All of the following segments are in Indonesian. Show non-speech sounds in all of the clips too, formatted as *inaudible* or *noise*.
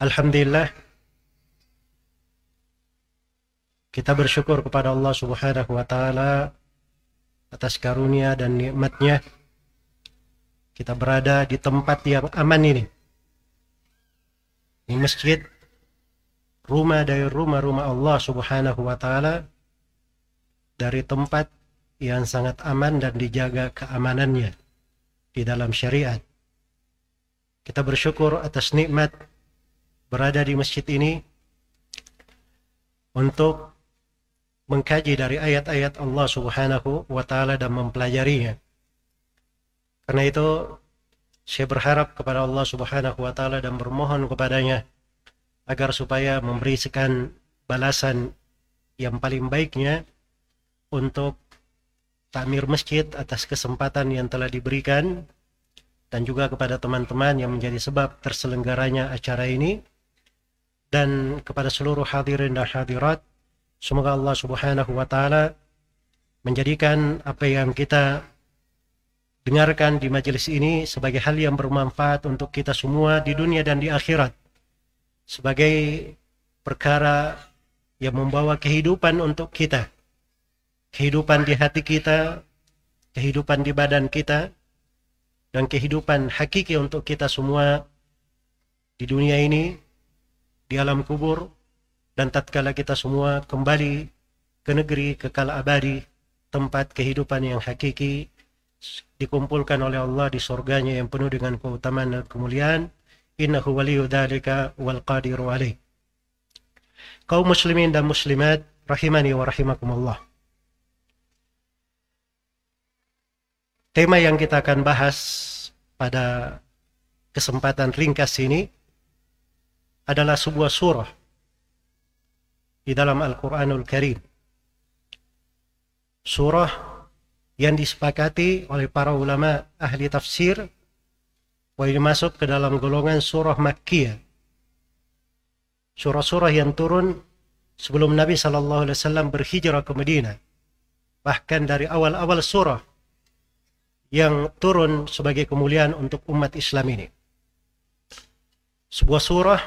Alhamdulillah kita bersyukur kepada Allah Subhanahu wa taala atas karunia dan nikmatnya kita berada di tempat yang aman ini. Di masjid rumah dari rumah-rumah Allah Subhanahu wa taala dari tempat yang sangat aman dan dijaga keamanannya di dalam syariat. Kita bersyukur atas nikmat berada di masjid ini untuk mengkaji dari ayat-ayat Allah Subhanahu wa taala dan mempelajarinya. Karena itu saya berharap kepada Allah Subhanahu wa taala dan bermohon kepadanya agar supaya memberikan balasan yang paling baiknya untuk takmir masjid atas kesempatan yang telah diberikan dan juga kepada teman-teman yang menjadi sebab terselenggaranya acara ini dan kepada seluruh hadirin dan hadirat semoga Allah Subhanahu wa taala menjadikan apa yang kita dengarkan di majelis ini sebagai hal yang bermanfaat untuk kita semua di dunia dan di akhirat. Sebagai perkara yang membawa kehidupan untuk kita. Kehidupan di hati kita kehidupan di badan kita dan kehidupan hakiki untuk kita semua di dunia ini di alam kubur dan tatkala kita semua kembali ke negeri kekal abadi tempat kehidupan yang hakiki dikumpulkan oleh Allah di surganya yang penuh dengan keutamaan dan kemuliaan innahu waliyu dhalika wal qadiru alaih. Kaum muslimin dan muslimat rahimani wa rahimakumullah. Tema yang kita akan bahas pada kesempatan ringkas ini adalah sebuah surah di dalam Al-Quranul Karim. Surah yang disepakati oleh para ulama ahli tafsir bahwa masuk ke dalam golongan surah Makkiyah. Surah-surah yang turun sebelum Nabi Shallallahu Alaihi Wasallam berhijrah ke Madinah. Bahkan dari awal-awal surah yang turun sebagai kemuliaan untuk umat Islam ini. Sebuah surah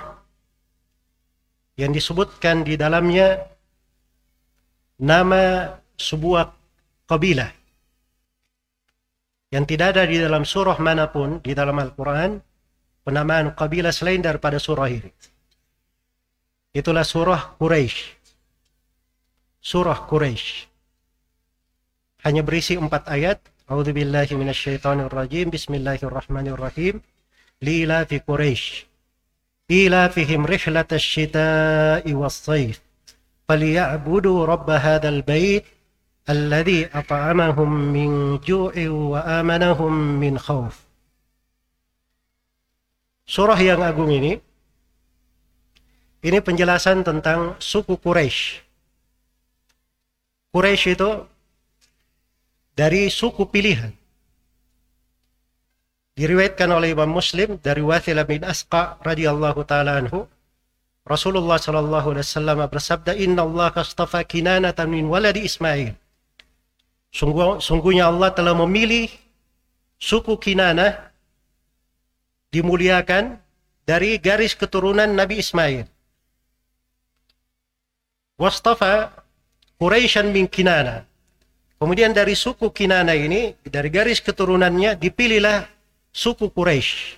yang disebutkan di dalamnya nama sebuah kabilah yang tidak ada di dalam surah mana pun di dalam Al-Quran penamaan kabilah selain daripada surah ini. Itulah surah Quraisy. Surah Quraisy. Hanya berisi empat ayat. A'udzu billahi minasyaitonir rajim. Bismillahirrahmanirrahim. Lila fi Quraisy. إيلافهم رحلة الشتاء والصيف فليعبدوا رب هذا البيت الذي أطعمهم من جوع وآمنهم من خوف Surah yang agung ini ini penjelasan tentang suku Quraisy. Quraisy itu dari suku pilihan diriwayatkan oleh Imam Muslim dari Wathilah bin Asqa radhiyallahu taala anhu Rasulullah sallallahu alaihi wasallam bersabda inna Allah astafa kinanatan min waladi Ismail Sungguh, sungguhnya Allah telah memilih suku Kinanah dimuliakan dari garis keturunan Nabi Ismail. Wastafa Quraisyan min Kinana. Kemudian dari suku Kinana ini, dari garis keturunannya dipilihlah suku Quraisy.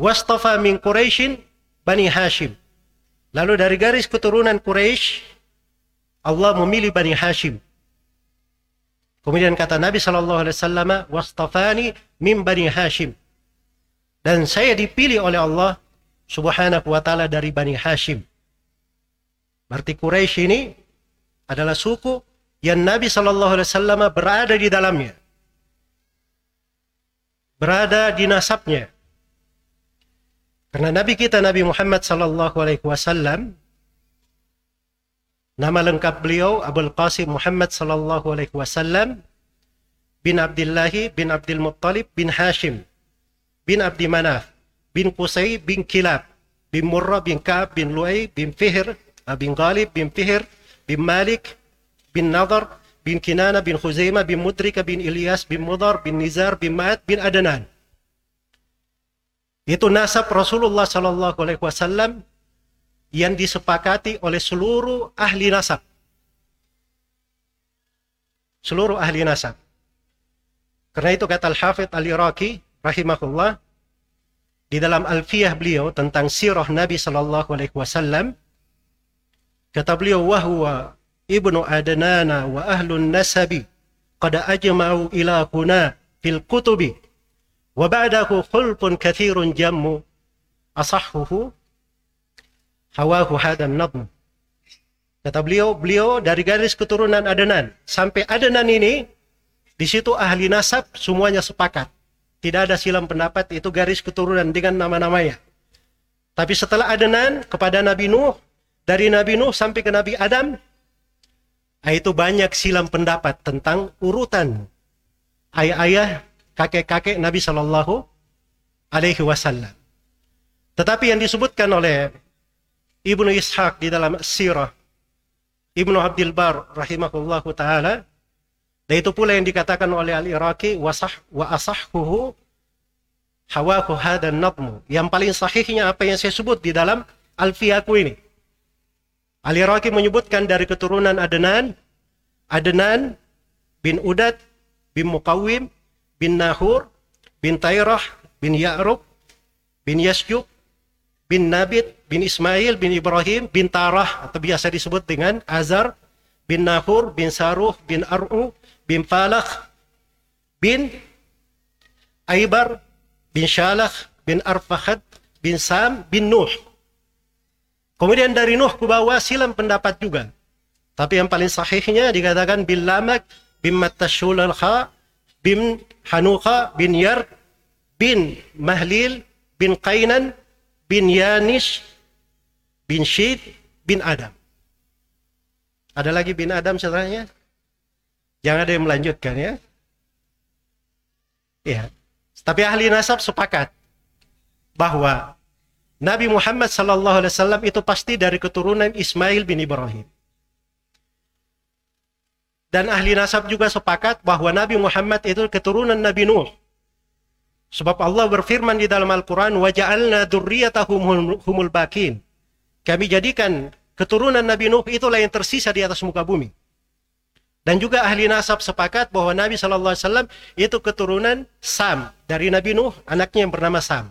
Wastafa min Quraisyin Bani Hashim. Lalu dari garis keturunan Quraisy Allah memilih Bani Hashim. Kemudian kata Nabi Shallallahu Alaihi Wasallam, wastafani min Bani Hashim. Dan saya dipilih oleh Allah Subhanahu Wa Taala dari Bani Hashim. Berarti Quraisy ini adalah suku yang Nabi Shallallahu Alaihi Wasallam berada di dalamnya berada di nasabnya. Karena Nabi kita Nabi Muhammad sallallahu alaihi wasallam nama lengkap beliau Abdul Qasim Muhammad sallallahu alaihi wasallam bin Abdullah bin Abdul Muttalib bin Hashim bin Abdi Manaf bin Qusay bin Kilab bin Murrah bin Ka'ab bin Lu'ay bin Fihr bin Ghalib bin Fihr bin Malik bin Nadar bin Kinana bin Khuzaimah bin Mudrika bin Ilyas bin Mudar bin Nizar bin Ma'ad bin Adnan. Itu nasab Rasulullah Sallallahu Alaihi Wasallam yang disepakati oleh seluruh ahli nasab. Seluruh ahli nasab. Karena itu kata Al-Hafidh Al-Iraqi rahimahullah di dalam alfiyah beliau tentang sirah Nabi sallallahu alaihi wasallam kata beliau wahwa ibnu adnana wa ahlun nasabi qad ajma'u ila kuna fil kutubi wa ba'dahu khulfun kathirun jammu asahhuhu hawahu hadan nadm kata beliau beliau dari garis keturunan Adnan. Sampai Adnan ini di situ ahli nasab semuanya sepakat. Tidak ada silam pendapat itu garis keturunan dengan nama-namanya. Tapi setelah Adnan kepada Nabi Nuh, dari Nabi Nuh sampai ke Nabi Adam, itu banyak silam pendapat tentang urutan ayah-ayah, kakek-kakek Nabi Shallallahu Alaihi Wasallam. Tetapi yang disebutkan oleh Ibnu Ishaq di dalam Sirah, Ibnu Abdul Bar rahimahullahu taala dan itu pula yang dikatakan oleh Al-Iraqi wasah wa asahhuhu hawaku hadan nadmu. Yang paling sahihnya apa yang saya sebut di dalam Alfiyaku ini. Al-Iraqi menyebutkan dari keturunan Adnan, Adnan bin Udad bin Muqawim bin Nahur bin Tayrah bin Ya'rub bin Yasyub bin Nabit bin Ismail bin Ibrahim bin Tarah atau biasa disebut dengan Azar bin Nahur bin Saruh bin Ar'u bin Falakh bin Aibar bin Shalakh bin Arfahad bin Sam bin Nuh. Kemudian dari Nuh ke bawah silam pendapat juga. Tapi yang paling sahihnya dikatakan bin Lamak bin Matashulalha bin Hanuka bin Yar bin Mahlil bin Qainan bin Yanis bin Syid bin Adam. Ada lagi bin Adam setelahnya? Jangan ada yang melanjutkan ya. Ya. Tapi ahli nasab sepakat bahwa Nabi Muhammad sallallahu alaihi wasallam itu pasti dari keturunan Ismail bin Ibrahim. Dan ahli nasab juga sepakat bahwa Nabi Muhammad itu keturunan Nabi Nuh. Sebab Allah berfirman di dalam Al-Quran, وَجَعَلْنَا ذُرِّيَّتَهُمْ humul bakin. Kami jadikan keturunan Nabi Nuh itulah yang tersisa di atas muka bumi. Dan juga ahli nasab sepakat bahwa Nabi Shallallahu Alaihi Wasallam itu keturunan Sam dari Nabi Nuh, anaknya yang bernama Sam.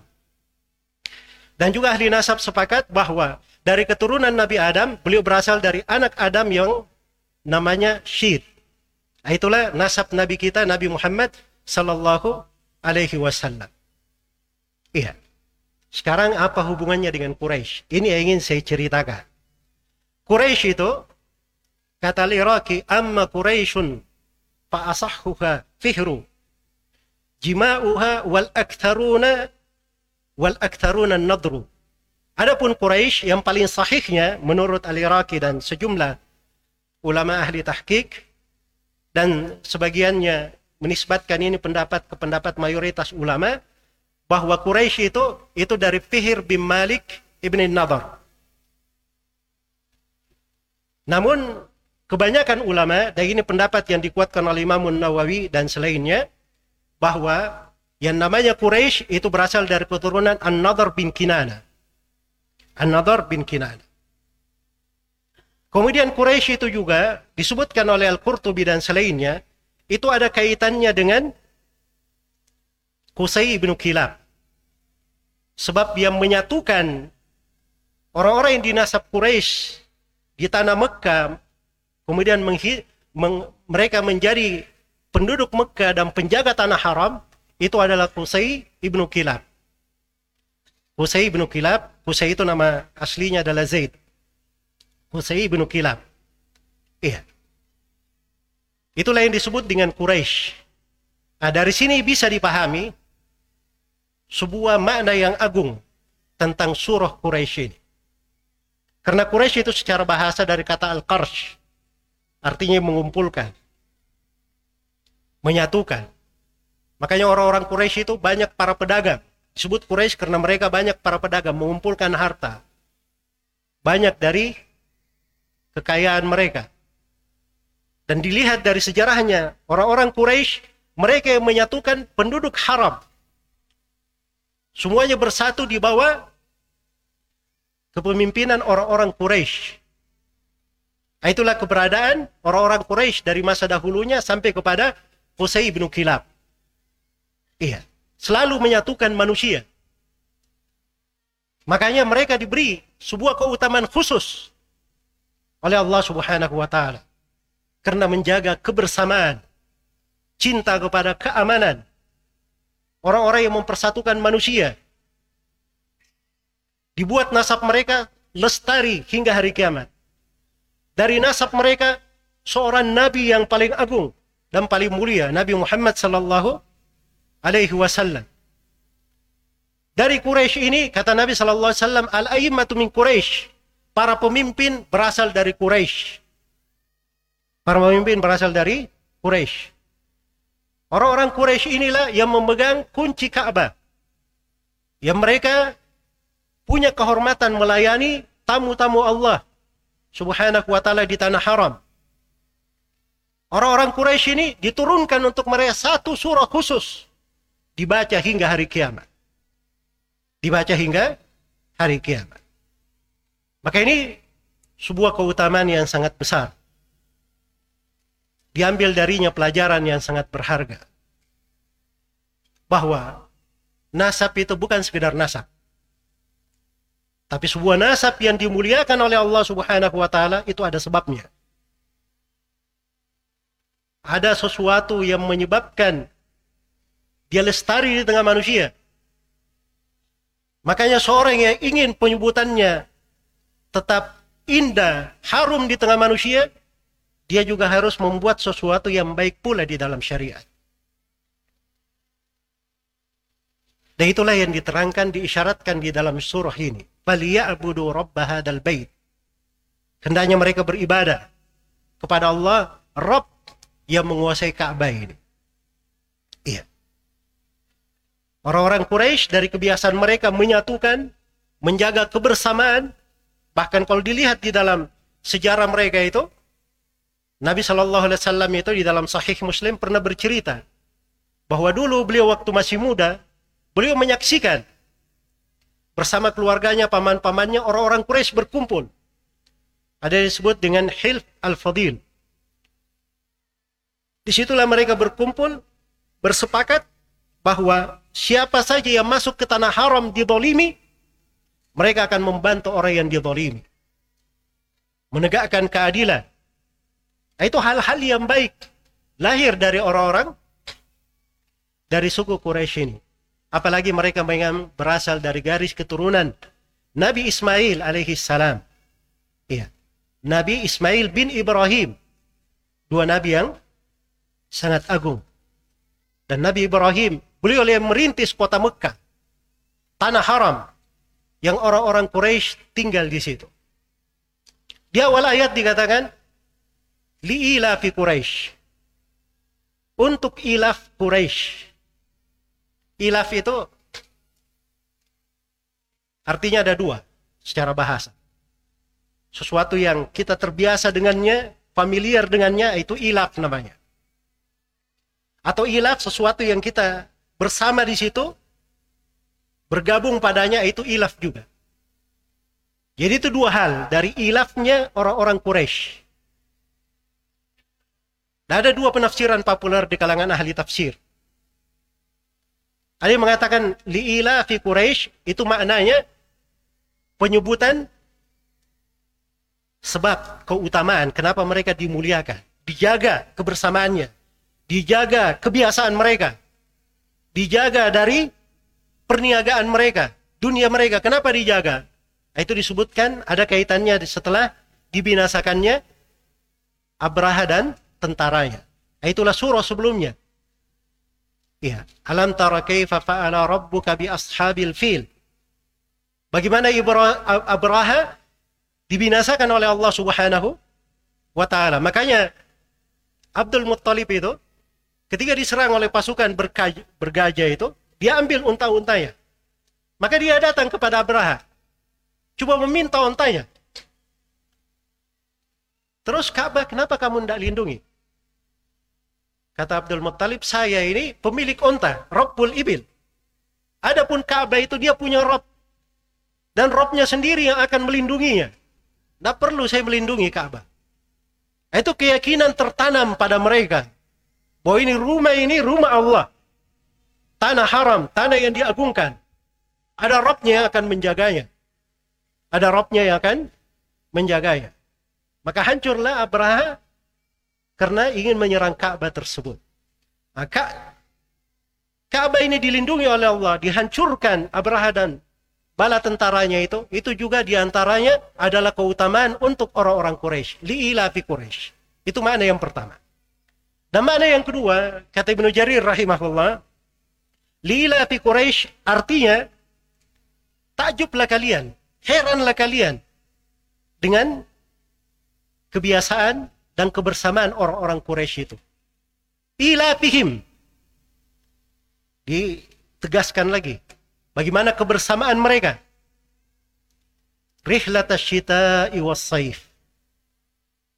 Dan juga ahli nasab sepakat bahwa dari keturunan Nabi Adam, beliau berasal dari anak Adam yang namanya Syed. Nah, itulah nasab Nabi kita, Nabi Muhammad Sallallahu Alaihi Wasallam. Iya. Sekarang apa hubungannya dengan Quraisy? Ini yang ingin saya ceritakan. Quraisy itu Kata al-Iraqi, amma Quraisyun fa asahhuha fihru jima'uha wal aktharuna wal aktharuna nadru. Adapun Quraisy yang paling sahihnya menurut Al-Iraqi dan sejumlah ulama ahli tahqiq dan sebagiannya menisbatkan ini pendapat ke pendapat mayoritas ulama bahwa Quraisy itu itu dari Fihir bin Malik ibn Nadar. Namun Kebanyakan ulama, dan ini pendapat yang dikuatkan oleh Imam Nawawi dan selainnya, bahwa yang namanya Quraisy itu berasal dari keturunan An-Nadhr bin Kinana. An-Nadhr bin Kinana. Kemudian Quraisy itu juga disebutkan oleh Al-Qurtubi dan selainnya, itu ada kaitannya dengan Qusay bin Kilab. Sebab dia menyatukan orang-orang yang dinasab Quraisy di tanah Mekah kemudian meng, mereka menjadi penduduk Mekah dan penjaga tanah haram, itu adalah Qusay ibnu Kilab. Qusay ibnu Kilab, Qusay itu nama aslinya adalah Zaid. Qusay ibnu Kilab. Iya. Itulah yang disebut dengan Quraisy. Nah, dari sini bisa dipahami sebuah makna yang agung tentang surah Quraisy ini. Karena Quraisy itu secara bahasa dari kata al-qarsh Artinya mengumpulkan. Menyatukan. Makanya orang-orang Quraisy itu banyak para pedagang. Disebut Quraisy karena mereka banyak para pedagang mengumpulkan harta. Banyak dari kekayaan mereka. Dan dilihat dari sejarahnya, orang-orang Quraisy mereka yang menyatukan penduduk haram. Semuanya bersatu di bawah kepemimpinan orang-orang Quraisy. Nah, itulah keberadaan orang-orang Quraisy dari masa dahulunya sampai kepada Qusay bin Kilab. Iya, selalu menyatukan manusia. Makanya mereka diberi sebuah keutamaan khusus oleh Allah Subhanahu wa taala karena menjaga kebersamaan, cinta kepada keamanan. Orang-orang yang mempersatukan manusia dibuat nasab mereka lestari hingga hari kiamat. Dari nasab mereka seorang nabi yang paling agung dan paling mulia, Nabi Muhammad sallallahu alaihi wasallam. Dari Quraisy ini kata Nabi sallallahu alaihi wasallam, al-a'immatu min Quraisy. Para pemimpin berasal dari Quraisy. Para pemimpin berasal dari Quraisy. Orang-orang Quraisy inilah yang memegang kunci Ka'bah. Yang mereka punya kehormatan melayani tamu-tamu Allah subhanahu wa ta'ala di tanah haram. Orang-orang Quraisy ini diturunkan untuk mereka satu surah khusus. Dibaca hingga hari kiamat. Dibaca hingga hari kiamat. Maka ini sebuah keutamaan yang sangat besar. Diambil darinya pelajaran yang sangat berharga. Bahwa nasab itu bukan sekedar nasab. Tapi sebuah nasab yang dimuliakan oleh Allah Subhanahu wa taala itu ada sebabnya. Ada sesuatu yang menyebabkan dia lestari di tengah manusia. Makanya seorang yang ingin penyebutannya tetap indah, harum di tengah manusia, dia juga harus membuat sesuatu yang baik pula di dalam syariat. Dan itulah yang diterangkan, diisyaratkan di dalam surah ini falyabudu rabb hadzal bait. Hendaknya mereka beribadah kepada Allah, Rabb yang menguasai Ka'bah ini. Iya. Orang-orang Quraisy dari kebiasaan mereka menyatukan, menjaga kebersamaan, bahkan kalau dilihat di dalam sejarah mereka itu, Nabi Shallallahu Alaihi Wasallam itu di dalam Sahih Muslim pernah bercerita bahwa dulu beliau waktu masih muda, beliau menyaksikan bersama keluarganya, paman-pamannya, orang-orang Quraisy berkumpul. Ada yang disebut dengan Hilf al-Fadil. Di situlah mereka berkumpul, bersepakat bahwa siapa saja yang masuk ke tanah haram didolimi, mereka akan membantu orang yang didolimi. Menegakkan keadilan. Nah, itu hal-hal yang baik. Lahir dari orang-orang dari suku Quraisy ini. Apalagi mereka berasal dari garis keturunan Nabi Ismail alaihi salam. Iya. Nabi Ismail bin Ibrahim. Dua nabi yang sangat agung. Dan Nabi Ibrahim, beliau yang merintis kota Mekah. Tanah haram yang orang-orang Quraisy tinggal di situ. Di awal ayat dikatakan liila fi Quraisy. Untuk ilaf Quraisy Ilaf itu artinya ada dua secara bahasa. Sesuatu yang kita terbiasa dengannya, familiar dengannya, itu ilaf namanya. Atau ilaf sesuatu yang kita bersama di situ, bergabung padanya, itu ilaf juga. Jadi itu dua hal dari ilafnya orang-orang Quraisy. ada dua penafsiran populer di kalangan ahli tafsir. Ada yang mengatakan li'ila fi Quraisy itu maknanya penyebutan sebab keutamaan kenapa mereka dimuliakan, dijaga kebersamaannya, dijaga kebiasaan mereka, dijaga dari perniagaan mereka, dunia mereka. Kenapa dijaga? Itu disebutkan ada kaitannya setelah dibinasakannya Abraha dan tentaranya. Itulah surah sebelumnya. Ya. Alam tara kaifa fa'ala rabbuka bi ashabil fil. Bagaimana Abraha dibinasakan oleh Allah Subhanahu wa taala. Makanya Abdul Muttalib itu ketika diserang oleh pasukan bergajah itu, dia ambil unta-untanya. Maka dia datang kepada Abraha. Coba meminta untanya. Terus Ka'bah, kenapa kamu tidak lindungi? Kata Abdul Muttalib, saya ini pemilik onta, Rabbul Ibil. Adapun Ka'bah itu dia punya Rob. Dan Robnya sendiri yang akan melindunginya. Tidak perlu saya melindungi Ka'bah. Itu keyakinan tertanam pada mereka. Bahwa ini rumah ini rumah Allah. Tanah haram, tanah yang diagungkan. Ada Robnya yang akan menjaganya. Ada Robnya yang akan menjaganya. Maka hancurlah Abraha karena ingin menyerang Ka'bah tersebut. Maka Ka'bah ini dilindungi oleh Allah, dihancurkan Abraha dan bala tentaranya itu, itu juga di antaranya adalah keutamaan untuk orang-orang Quraisy, li'ilafi Quraisy. Itu makna yang pertama. Dan makna yang kedua, kata Ibnu Jarir rahimahullah, li'ilafi Quraisy artinya takjublah kalian, heranlah kalian dengan kebiasaan dan kebersamaan orang-orang Quraisy itu. Ilafihim. Ditegaskan lagi. Bagaimana kebersamaan mereka? Rihlat syita'i was-saif.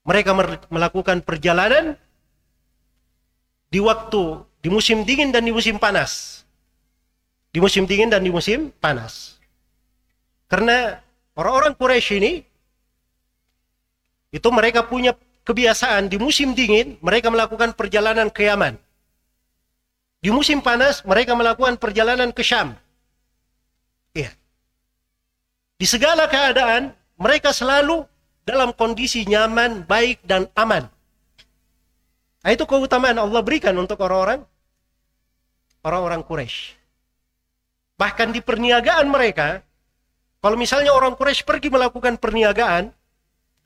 Mereka melakukan perjalanan di waktu di musim dingin dan di musim panas. Di musim dingin dan di musim panas. Karena orang-orang Quraisy ini itu mereka punya kebiasaan di musim dingin mereka melakukan perjalanan ke Yaman. Di musim panas mereka melakukan perjalanan ke Syam. Iya. Di segala keadaan mereka selalu dalam kondisi nyaman, baik dan aman. Nah, itu keutamaan Allah berikan untuk orang-orang orang-orang Quraisy. Bahkan di perniagaan mereka, kalau misalnya orang Quraisy pergi melakukan perniagaan,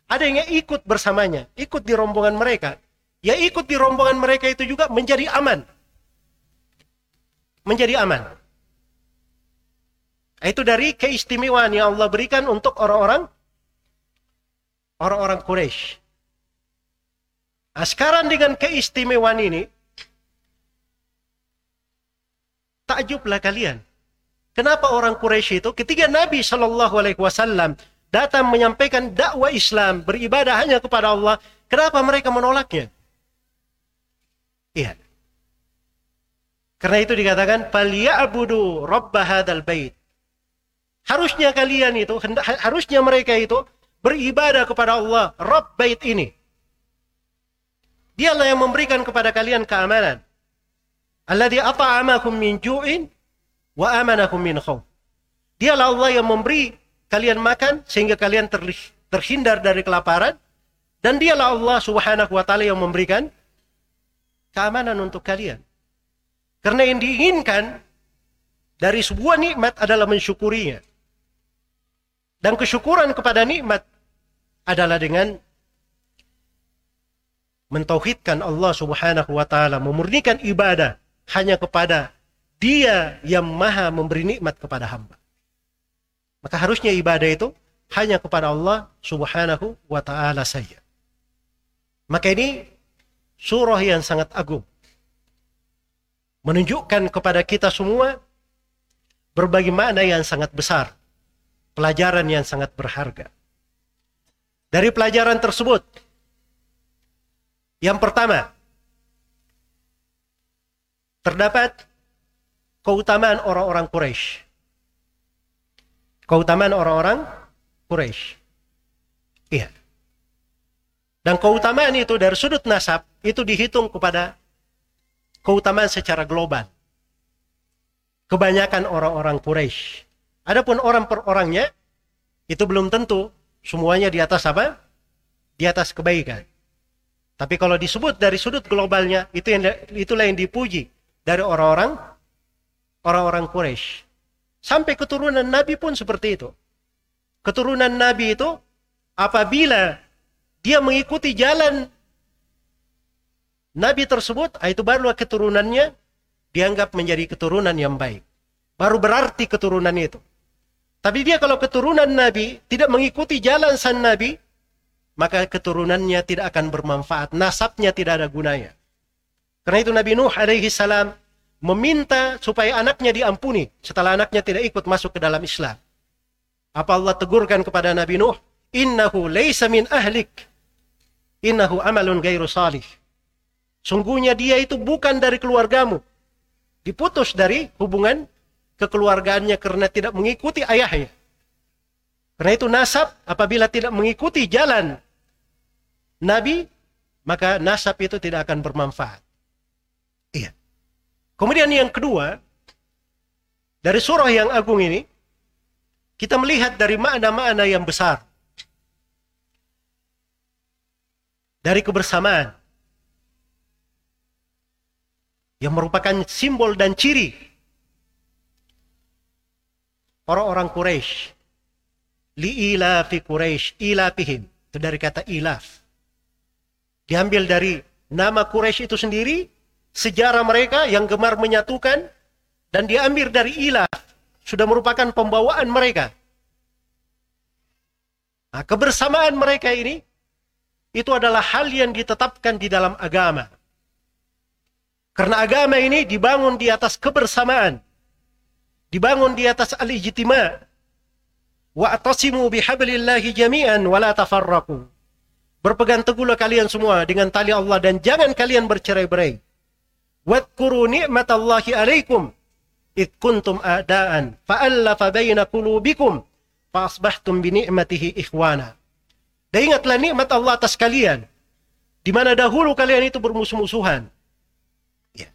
ada yang ikut bersamanya, ikut di rombongan mereka. Ya ikut di rombongan mereka itu juga menjadi aman. Menjadi aman. Itu dari keistimewaan yang Allah berikan untuk orang-orang orang-orang Quraisy. Nah, sekarang dengan keistimewaan ini, takjublah kalian. Kenapa orang Quraisy itu ketika Nabi Shallallahu Alaihi Wasallam datang menyampaikan dakwah Islam, beribadah hanya kepada Allah, kenapa mereka menolaknya? Iya. Karena itu dikatakan falyabudu rabb hadzal bait. Harusnya kalian itu harusnya mereka itu beribadah kepada Allah, Rabb bait ini. Dialah yang memberikan kepada kalian keamanan. Alladzi at'amakum min ju'in wa amanakum min khauf. Dialah Allah yang memberi kalian makan sehingga kalian terhindar dari kelaparan dan dialah Allah Subhanahu wa taala yang memberikan keamanan untuk kalian. Karena yang diinginkan dari sebuah nikmat adalah mensyukurinya. Dan kesyukuran kepada nikmat adalah dengan mentauhidkan Allah Subhanahu wa taala, memurnikan ibadah hanya kepada Dia yang Maha memberi nikmat kepada hamba. Maka harusnya ibadah itu hanya kepada Allah Subhanahu wa taala saja. Maka ini surah yang sangat agung. Menunjukkan kepada kita semua berbagai makna yang sangat besar. Pelajaran yang sangat berharga. Dari pelajaran tersebut, yang pertama, terdapat keutamaan orang-orang Quraisy keutamaan orang-orang Quraisy. Iya. Dan keutamaan itu dari sudut nasab itu dihitung kepada keutamaan secara global. Kebanyakan orang-orang Quraisy. Adapun orang per orangnya itu belum tentu semuanya di atas apa? Di atas kebaikan. Tapi kalau disebut dari sudut globalnya itu yang itulah yang dipuji dari orang-orang orang-orang Quraisy. Sampai keturunan Nabi pun seperti itu. Keturunan Nabi itu apabila dia mengikuti jalan Nabi tersebut, ah, itu barulah keturunannya dianggap menjadi keturunan yang baik. Baru berarti keturunan itu. Tapi dia kalau keturunan Nabi tidak mengikuti jalan sang Nabi, maka keturunannya tidak akan bermanfaat. Nasabnya tidak ada gunanya. Karena itu Nabi Nuh alaihi salam meminta supaya anaknya diampuni setelah anaknya tidak ikut masuk ke dalam Islam. Apa Allah tegurkan kepada Nabi Nuh? Innahu laysa min ahlik. Innahu amalun gairu salih. Sungguhnya dia itu bukan dari keluargamu. Diputus dari hubungan kekeluargaannya karena tidak mengikuti ayahnya. Karena itu nasab apabila tidak mengikuti jalan Nabi, maka nasab itu tidak akan bermanfaat. Iya. Kemudian yang kedua, dari surah yang agung ini, kita melihat dari makna-makna yang besar. Dari kebersamaan. Yang merupakan simbol dan ciri orang-orang Quraisy li ilafi Quraisy ilafihim itu dari kata ilaf diambil dari nama Quraisy itu sendiri sejarah mereka yang gemar menyatukan dan diambil dari ilaf sudah merupakan pembawaan mereka. Nah, kebersamaan mereka ini itu adalah hal yang ditetapkan di dalam agama. Karena agama ini dibangun di atas kebersamaan dibangun di atas al-ijtima. Wa'tasimu bihablillahi jami'an wa la tafarraqu berpegang teguhlah kalian semua dengan tali Allah dan jangan kalian bercerai-berai. Wadhkuru ni'matallahi alaikum id kuntum a'daan fa'allafa baina qulubikum fa asbahtum bi ni'matihi ikhwana. Dan ingatlah nikmat Allah atas kalian. Di mana dahulu kalian itu bermusuh-musuhan. Ya.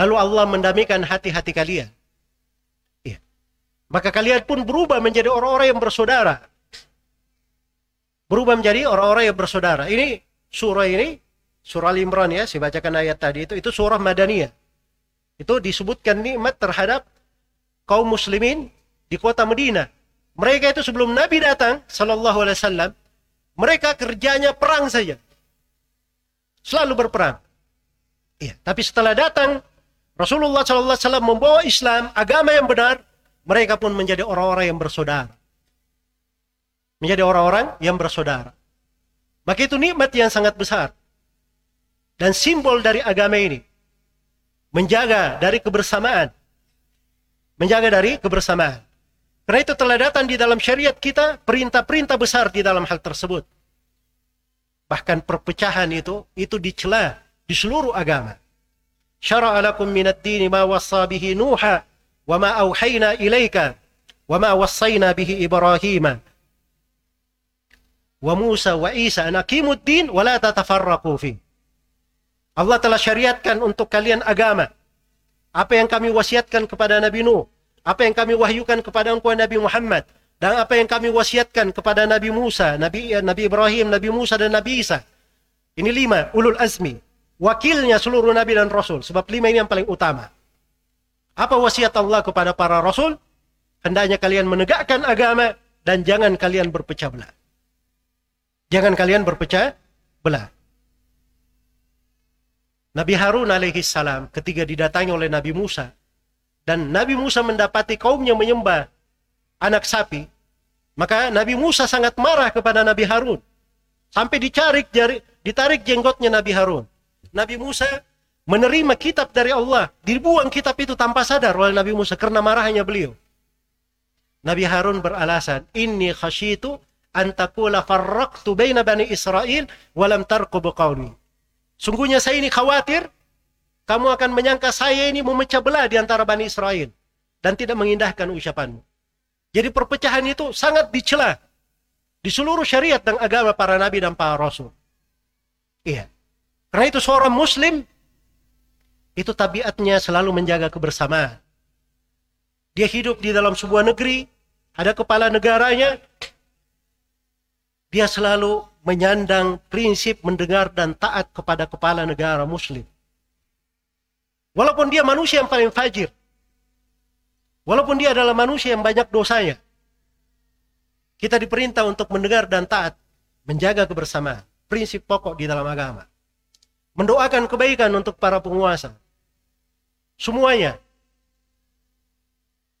lalu Allah mendamaikan hati-hati kalian. Maka kalian pun berubah menjadi orang-orang yang bersaudara. Berubah menjadi orang-orang yang bersaudara. Ini surah ini, surah Al-Imran ya, saya bacakan ayat tadi itu, itu surah Madaniyah. Itu disebutkan nikmat terhadap kaum muslimin di kota Medina. Mereka itu sebelum Nabi datang, Sallallahu Alaihi mereka kerjanya perang saja. Selalu berperang. Iya. Tapi setelah datang, Rasulullah Sallallahu Alaihi Wasallam membawa Islam, agama yang benar, mereka pun menjadi orang-orang yang bersaudara menjadi orang-orang yang bersaudara. Maka itu nikmat yang sangat besar. Dan simbol dari agama ini menjaga dari kebersamaan. Menjaga dari kebersamaan. Karena itu teladatan di dalam syariat kita perintah-perintah besar di dalam hal tersebut. Bahkan perpecahan itu itu dicela di seluruh agama. Syara'alakum minad dini ma wassa bihi Nuha wa ma auhayna ilaika wa ma wassayna bihi wa Musa wa Isa an aqimuddin wa la tatafarraqu fi. Allah telah syariatkan untuk kalian agama. Apa yang kami wasiatkan kepada Nabi Nuh, apa yang kami wahyukan kepada engkau Nabi Muhammad, dan apa yang kami wasiatkan kepada Nabi Musa, Nabi eh, Nabi Ibrahim, Nabi Musa dan Nabi Isa. Ini lima ulul azmi, wakilnya seluruh nabi dan rasul. Sebab lima ini yang paling utama. Apa wasiat Allah kepada para rasul? Hendaknya kalian menegakkan agama dan jangan kalian berpecah belah. Jangan kalian berpecah belah. Nabi Harun alaihi salam ketika didatangi oleh Nabi Musa dan Nabi Musa mendapati kaumnya menyembah anak sapi, maka Nabi Musa sangat marah kepada Nabi Harun. Sampai dicari jari, ditarik jenggotnya Nabi Harun. Nabi Musa menerima kitab dari Allah, dibuang kitab itu tanpa sadar oleh Nabi Musa karena marahnya beliau. Nabi Harun beralasan, "Inni khasyitu an taqula farraqtu baina bani Israel wa lam tarqub qawmi." Sungguhnya saya ini khawatir kamu akan menyangka saya ini memecah belah di antara Bani Israel dan tidak mengindahkan ucapanmu. Jadi perpecahan itu sangat dicela di seluruh syariat dan agama para nabi dan para rasul. Iya. Karena itu seorang muslim itu tabiatnya selalu menjaga kebersamaan. Dia hidup di dalam sebuah negeri, ada kepala negaranya, dia selalu menyandang prinsip mendengar dan taat kepada kepala negara muslim. Walaupun dia manusia yang paling fajir, walaupun dia adalah manusia yang banyak dosanya, kita diperintah untuk mendengar dan taat, menjaga kebersamaan, prinsip pokok di dalam agama. Mendoakan kebaikan untuk para penguasa, Semuanya.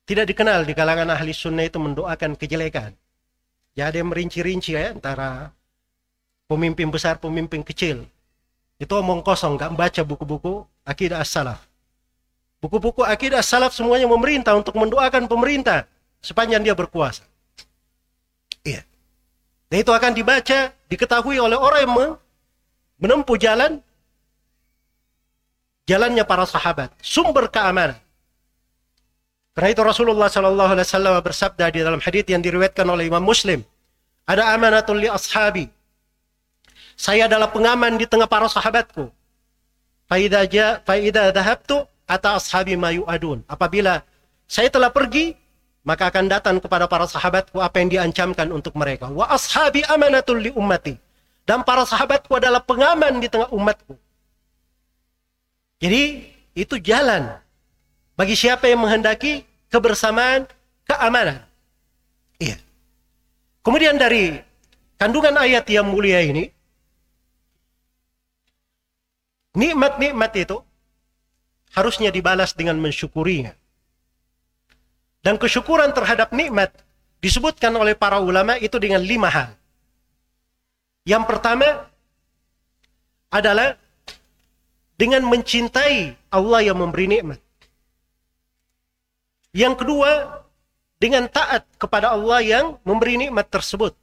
Tidak dikenal di kalangan ahli sunnah itu mendoakan kejelekan. Ya ada yang merinci-rinci ya antara pemimpin besar, pemimpin kecil. Itu omong kosong, gak baca buku-buku akidah as-salaf. Buku-buku akidah as-salaf semuanya memerintah untuk mendoakan pemerintah sepanjang dia berkuasa. Iya. Dan itu akan dibaca, diketahui oleh orang yang menempuh jalan jalannya para sahabat, sumber keamanan. Karena itu Rasulullah Shallallahu Alaihi Wasallam bersabda di dalam hadits yang diriwayatkan oleh Imam Muslim, ada amanatul li ashabi. Saya adalah pengaman di tengah para sahabatku. Faida ja, faida dahabtu ata ashabi mayu adun. Apabila saya telah pergi, maka akan datang kepada para sahabatku apa yang diancamkan untuk mereka. Wa ashabi amanatul li ummati. Dan para sahabatku adalah pengaman di tengah umatku. Jadi itu jalan bagi siapa yang menghendaki kebersamaan, keamanan. Iya. Kemudian dari kandungan ayat yang mulia ini, nikmat-nikmat itu harusnya dibalas dengan mensyukurinya. Dan kesyukuran terhadap nikmat disebutkan oleh para ulama itu dengan lima hal. Yang pertama adalah dengan mencintai Allah yang memberi nikmat. Yang kedua, dengan taat kepada Allah yang memberi nikmat tersebut.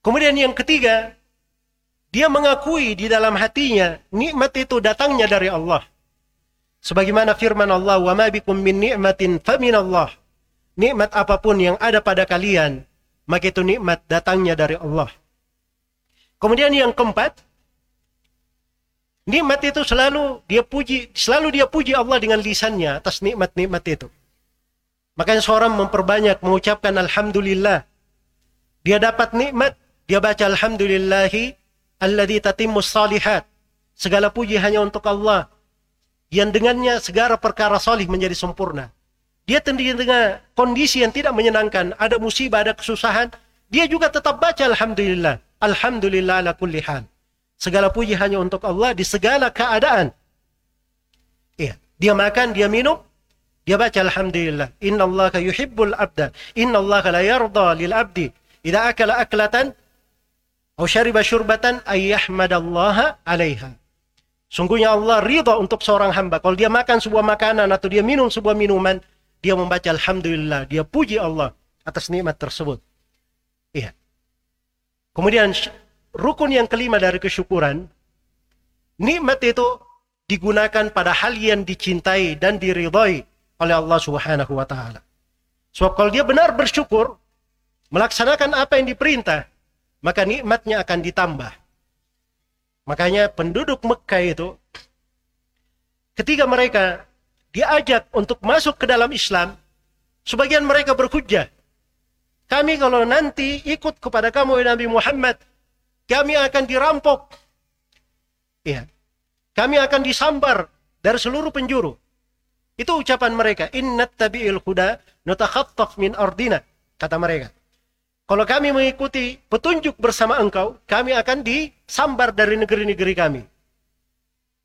Kemudian yang ketiga, dia mengakui di dalam hatinya nikmat itu datangnya dari Allah. Sebagaimana firman Allah, "Wa ma bikum min ni'matin famin Allah." Nikmat apa pun yang ada pada kalian, maka itu nikmat datangnya dari Allah. Kemudian yang keempat, Nikmat itu selalu dia puji, selalu dia puji Allah dengan lisannya atas nikmat-nikmat itu. Makanya seorang memperbanyak mengucapkan alhamdulillah. Dia dapat nikmat, dia baca alhamdulillahi alladzi tatimmus salihat. Segala puji hanya untuk Allah yang dengannya segala perkara salih menjadi sempurna. Dia terdiri dengan kondisi yang tidak menyenangkan, ada musibah, ada kesusahan, dia juga tetap baca alhamdulillah. Alhamdulillah ala kulli. Segala puji hanya untuk Allah di segala keadaan. Iya, dia makan, dia minum, dia baca alhamdulillah. Inna Allah yuhibbul abda. Inna Allah la yarda lil abdi. Idza akala aklatan atau syariba syurbatan ayyahmadallaha alaiha. Sungguhnya Allah ridha untuk seorang hamba. Kalau dia makan sebuah makanan atau dia minum sebuah minuman, dia membaca alhamdulillah, dia puji Allah atas nikmat tersebut. Iya. Kemudian rukun yang kelima dari kesyukuran, nikmat itu digunakan pada hal yang dicintai dan diridhai oleh Allah Subhanahu wa taala. Sebab kalau dia benar bersyukur, melaksanakan apa yang diperintah, maka nikmatnya akan ditambah. Makanya penduduk Mekah itu ketika mereka diajak untuk masuk ke dalam Islam, sebagian mereka berhujjah. Kami kalau nanti ikut kepada kamu Nabi Muhammad, kami akan dirampok. Ya. Kami akan disambar dari seluruh penjuru. Itu ucapan mereka. Inna tabi'il huda nutakhattaf min ardina. Kata mereka. Kalau kami mengikuti petunjuk bersama engkau, kami akan disambar dari negeri-negeri kami.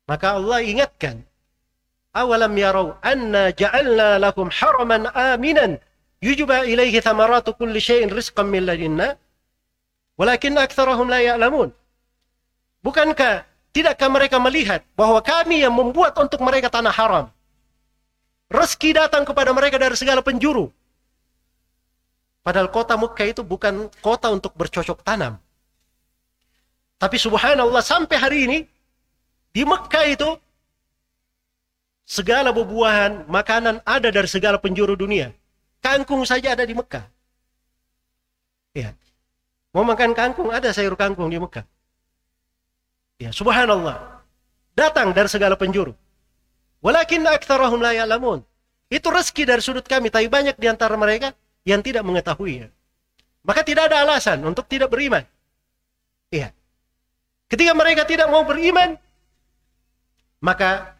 Maka Allah ingatkan. Awalam yarau anna ja'alna lakum haraman aminan yujba ilaihi thamaratu kulli syai'in rizqan min ladinna Walakin aktsarahum la ya'lamun. Bukankah tidakkah mereka melihat bahwa kami yang membuat untuk mereka tanah haram? Rezeki datang kepada mereka dari segala penjuru. Padahal kota Mekah itu bukan kota untuk bercocok tanam. Tapi subhanallah sampai hari ini di Mekah itu segala buah-buahan, makanan ada dari segala penjuru dunia. Kangkung saja ada di Mekah. Ya. Mau makan kangkung, ada sayur kangkung di Mekah. Ya, subhanallah. Datang dari segala penjuru. Walakin aktsarahum la ya'lamun. Itu rezeki dari sudut kami, tapi banyak di antara mereka yang tidak mengetahui. Maka tidak ada alasan untuk tidak beriman. Iya. Ketika mereka tidak mau beriman, maka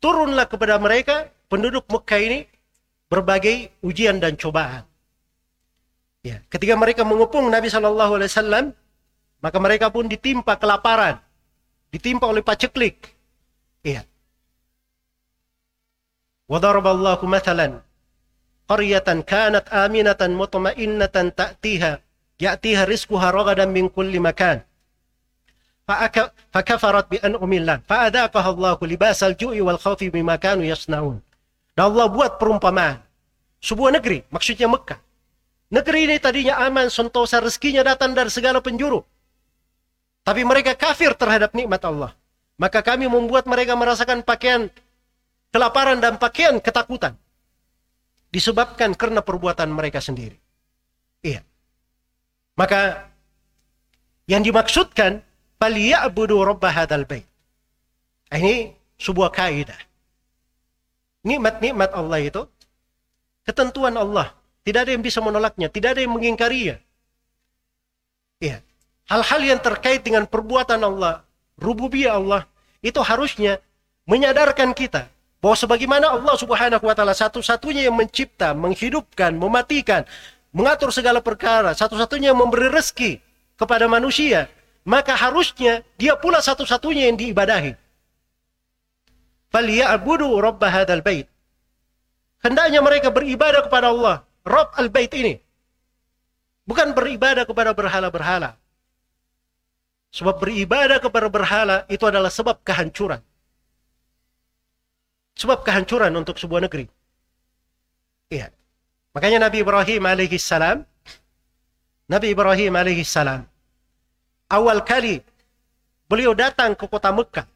turunlah kepada mereka penduduk Mekah ini berbagai ujian dan cobaan. Ya, ketika mereka mengepung Nabi Shallallahu Alaihi Wasallam, maka mereka pun ditimpa kelaparan, ditimpa oleh paceklik. Iya. Wadaraballahu mathalan qaryatan kanat aminatan mutmainnatan ta'tiha ya'tiha rizquha ragadan min kulli makan. فكفرت بأنعم الله فأذاقها الله لباس الجوع والخوف بما كانوا يصنعون. Dan Allah buat perumpamaan. Sebuah negeri, maksudnya Mekah. Negeri ini tadinya aman, sentosa, rezekinya datang dari segala penjuru. Tapi mereka kafir terhadap nikmat Allah. Maka kami membuat mereka merasakan pakaian kelaparan dan pakaian ketakutan. disebabkan karena perbuatan mereka sendiri. Iya. Maka yang dimaksudkan falyabudu rabb hadzal bait. Ini sebuah kaidah. Nikmat-nikmat Allah itu ketentuan Allah. Tidak ada yang bisa menolaknya, tidak ada yang mengingkarinya. Iya. Hal-hal yang terkait dengan perbuatan Allah, rububiyah Allah, itu harusnya menyadarkan kita bahwa sebagaimana Allah Subhanahu wa taala satu-satunya yang mencipta, menghidupkan, mematikan, mengatur segala perkara, satu-satunya yang memberi rezeki kepada manusia, maka harusnya dia pula satu-satunya yang diibadahi. Falyabudu rabb hadzal bait. Hendaknya mereka beribadah kepada Allah, Rabb al-bait ini. Bukan beribadah kepada berhala-berhala. Sebab beribadah kepada berhala itu adalah sebab kehancuran sebab kehancuran untuk sebuah negeri. Iya. Makanya Nabi Ibrahim alaihi salam Nabi Ibrahim alaihi salam awal kali beliau datang ke kota Mekah.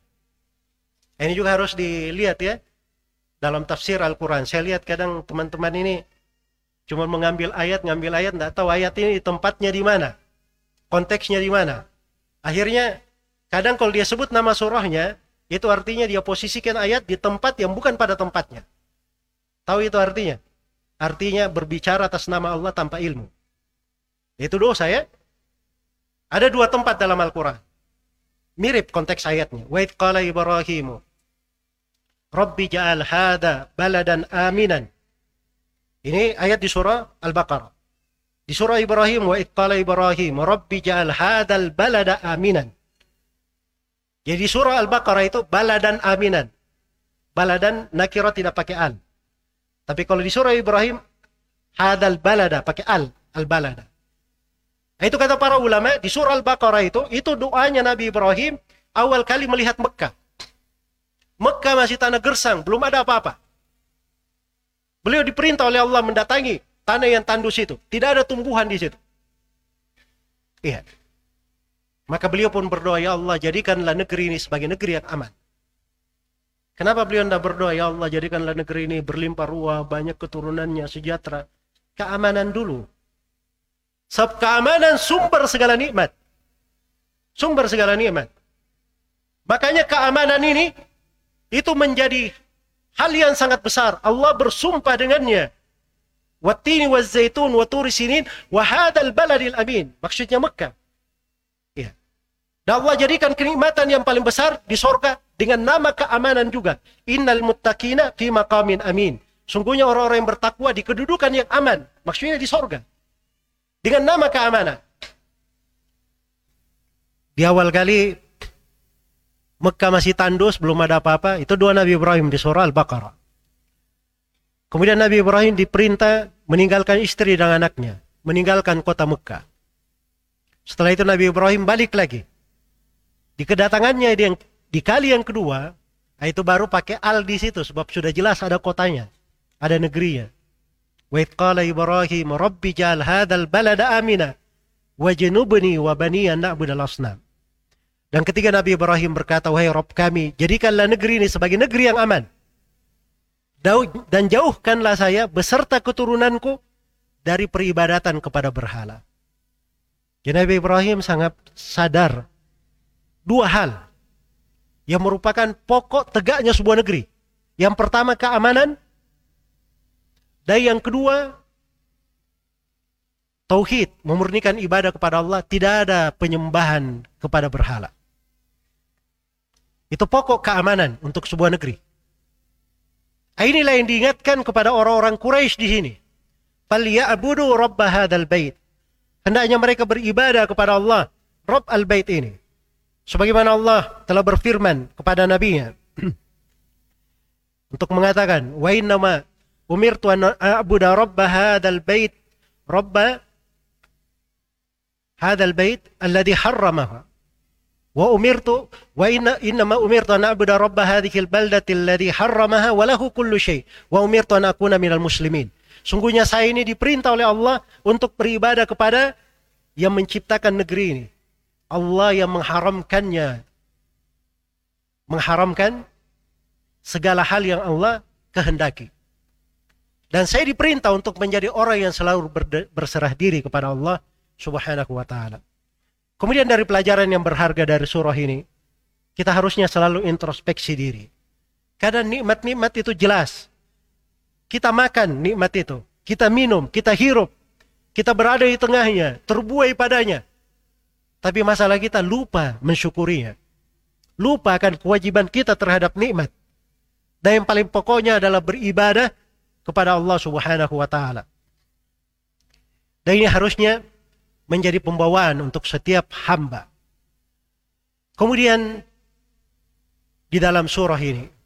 Ini juga harus dilihat ya dalam tafsir Al-Quran. Saya lihat kadang teman-teman ini cuma mengambil ayat, ngambil ayat, tidak tahu ayat ini tempatnya di mana, konteksnya di mana. Akhirnya kadang kalau dia sebut nama surahnya, itu artinya dia posisikan ayat di tempat yang bukan pada tempatnya. Tahu itu artinya? Artinya berbicara atas nama Allah tanpa ilmu. Itu dosa ya. Ada dua tempat dalam Al-Quran. Mirip konteks ayatnya. Wa qala Ibrahimu. Rabbi ja'al hada baladan aminan. Ini ayat di surah Al-Baqarah. Di surah Ibrahim wa qala Ibrahim Rabbi ja'al hadal balada aminan. Jadi surah Al-Baqarah itu baladan aminan. Baladan nakira tidak pakai al. Tapi kalau di surah Ibrahim hadal balada pakai al, al-balada. Nah, itu kata para ulama di surah Al-Baqarah itu itu doanya Nabi Ibrahim awal kali melihat Mekah. Mekah masih tanah gersang, belum ada apa-apa. Beliau diperintah oleh Allah mendatangi tanah yang tandus itu. Tidak ada tumbuhan di situ. Iya. Maka beliau pun berdoa, Ya Allah jadikanlah negeri ini sebagai negeri yang aman. Kenapa beliau tidak berdoa, Ya Allah jadikanlah negeri ini berlimpah ruah, banyak keturunannya, sejahtera. Keamanan dulu. Sebab keamanan sumber segala nikmat. Sumber segala nikmat. Makanya keamanan ini itu menjadi hal yang sangat besar. Allah bersumpah dengannya. Wattini wa zaitun wa turi sinin wa hadal baladil amin. Maksudnya Mekah. Dan Allah jadikan kenikmatan yang paling besar di sorga dengan nama keamanan juga. Innal muttaqina fi maqamin amin. Sungguhnya orang-orang yang bertakwa di kedudukan yang aman. Maksudnya di sorga. Dengan nama keamanan. Di awal kali Mekah masih tandus, belum ada apa-apa. Itu doa Nabi Ibrahim di surah Al-Baqarah. Kemudian Nabi Ibrahim diperintah meninggalkan istri dan anaknya. Meninggalkan kota Mekah. Setelah itu Nabi Ibrahim balik lagi di kedatangannya yang, di kali yang kedua, nah itu baru pakai al di situ sebab sudah jelas ada kotanya, ada negerinya. Wa qala Ibrahim rabbi ja'al hadzal balada amina wajnubni wa bani an na'budal asnam. Dan ketika Nabi Ibrahim berkata, wahai Rob kami, jadikanlah negeri ini sebagai negeri yang aman. Dan jauhkanlah saya beserta keturunanku dari peribadatan kepada berhala. Jadi Nabi Ibrahim sangat sadar dua hal yang merupakan pokok tegaknya sebuah negeri. Yang pertama keamanan dan yang kedua tauhid, memurnikan ibadah kepada Allah, tidak ada penyembahan kepada berhala. Itu pokok keamanan untuk sebuah negeri. Inilah yang diingatkan kepada orang-orang Quraisy di sini. Falyabudu rabb hadzal bait. Hendaknya mereka beribadah kepada Allah, Rabb al-bait ini. Sebagaimana Allah telah berfirman kepada nabinya *clears throat* untuk mengatakan, "Wa innama umirtu an a'budu rabb hadzal bait, rabb hadzal bait alladhi harramaha." Wa umirtu wa inna innama umirtu an a'budu rabb hadhihi al-baldati alladhi harramaha wa lahu kullu syai' wa umirtu an akuna minal muslimin. Sungguhnya saya ini diperintah oleh Allah untuk beribadah kepada yang menciptakan negeri ini Allah yang mengharamkannya mengharamkan segala hal yang Allah kehendaki. Dan saya diperintah untuk menjadi orang yang selalu berserah diri kepada Allah Subhanahu wa taala. Kemudian dari pelajaran yang berharga dari surah ini, kita harusnya selalu introspeksi diri. Kadang nikmat-nikmat itu jelas. Kita makan nikmat itu, kita minum, kita hirup, kita berada di tengahnya, terbuai padanya. Tapi masalah kita lupa mensyukurinya. Lupa akan kewajiban kita terhadap nikmat. Dan yang paling pokoknya adalah beribadah kepada Allah Subhanahu wa taala. Dan ini harusnya menjadi pembawaan untuk setiap hamba. Kemudian di dalam surah ini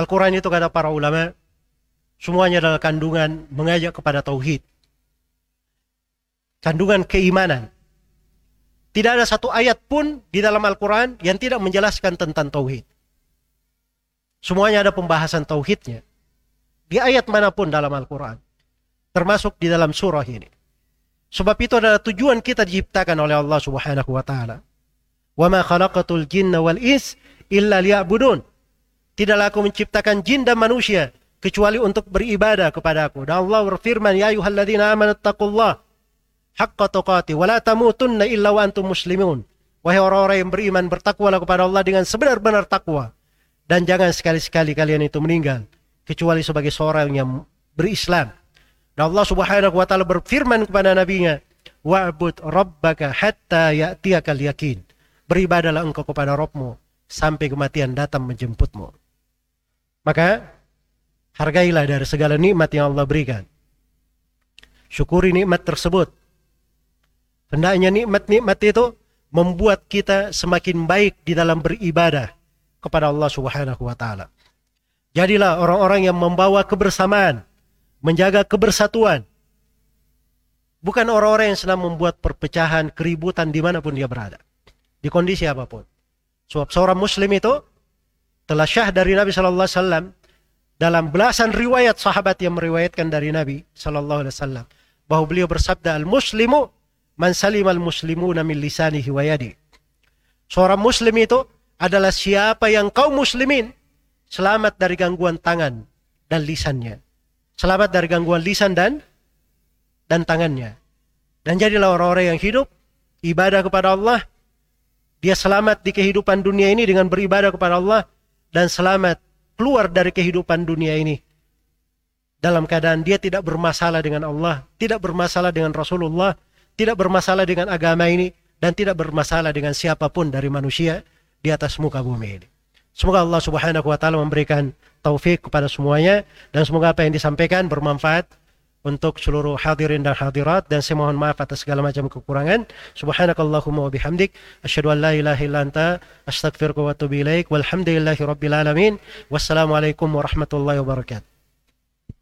Al-Quran itu kata para ulama semuanya adalah kandungan mengajak kepada tauhid. Kandungan keimanan. Tidak ada satu ayat pun di dalam Al-Quran yang tidak menjelaskan tentang tauhid. Semuanya ada pembahasan tauhidnya. Di ayat mana pun dalam Al-Quran. Termasuk di dalam surah ini. Sebab itu adalah tujuan kita diciptakan oleh Allah Subhanahu wa taala. Wa ma khalaqatul jinna wal liya'budun. Tidaklah aku menciptakan jin dan manusia kecuali untuk beribadah kepada aku. Dan Allah berfirman, "Ya taqullah haqqa tuqati wa la tamutunna illa wa antum muslimun." Wahai orang-orang yang beriman, bertakwalah kepada Allah dengan sebenar-benar takwa. Dan jangan sekali-sekali kalian itu meninggal kecuali sebagai seorang yang berislam. Dan Allah Subhanahu wa taala berfirman kepada nabinya, "Wa'bud rabbaka hatta ya'tiyakal yakin." Beribadalah engkau kepada Rabbmu sampai kematian datang menjemputmu. Maka hargailah dari segala nikmat yang Allah berikan. Syukuri nikmat tersebut. Hendaknya nikmat-nikmat itu membuat kita semakin baik di dalam beribadah kepada Allah Subhanahu wa taala. Jadilah orang-orang yang membawa kebersamaan, menjaga kebersatuan. Bukan orang-orang yang senang membuat perpecahan, keributan di mana pun dia berada. Di kondisi apa pun. Sebab seorang muslim itu telah syah dari Nabi Shallallahu Alaihi Wasallam dalam belasan riwayat sahabat yang meriwayatkan dari Nabi Shallallahu Alaihi Wasallam bahwa beliau bersabda al muslimu man salim al muslimu min lisanihi wa. Seorang muslim itu adalah siapa yang kaum muslimin selamat dari gangguan tangan dan lisannya. Selamat dari gangguan lisan dan dan tangannya. Dan jadilah orang-orang yang hidup ibadah kepada Allah. Dia selamat di kehidupan dunia ini dengan beribadah kepada Allah dan selamat keluar dari kehidupan dunia ini dalam keadaan dia tidak bermasalah dengan Allah, tidak bermasalah dengan Rasulullah, tidak bermasalah dengan agama ini dan tidak bermasalah dengan siapa pun dari manusia di atas muka bumi ini. Semoga Allah Subhanahu wa taala memberikan taufik kepada semuanya dan semoga apa yang disampaikan bermanfaat untuk seluruh hadirin dan hadirat dan saya mohon maaf atas segala macam kekurangan. Subhanakallahumma wa bihamdik asyhadu an la ilaha illa anta astaghfiruka wa atubu ilaik walhamdulillahi rabbil alamin. Wassalamualaikum warahmatullahi wabarakatuh.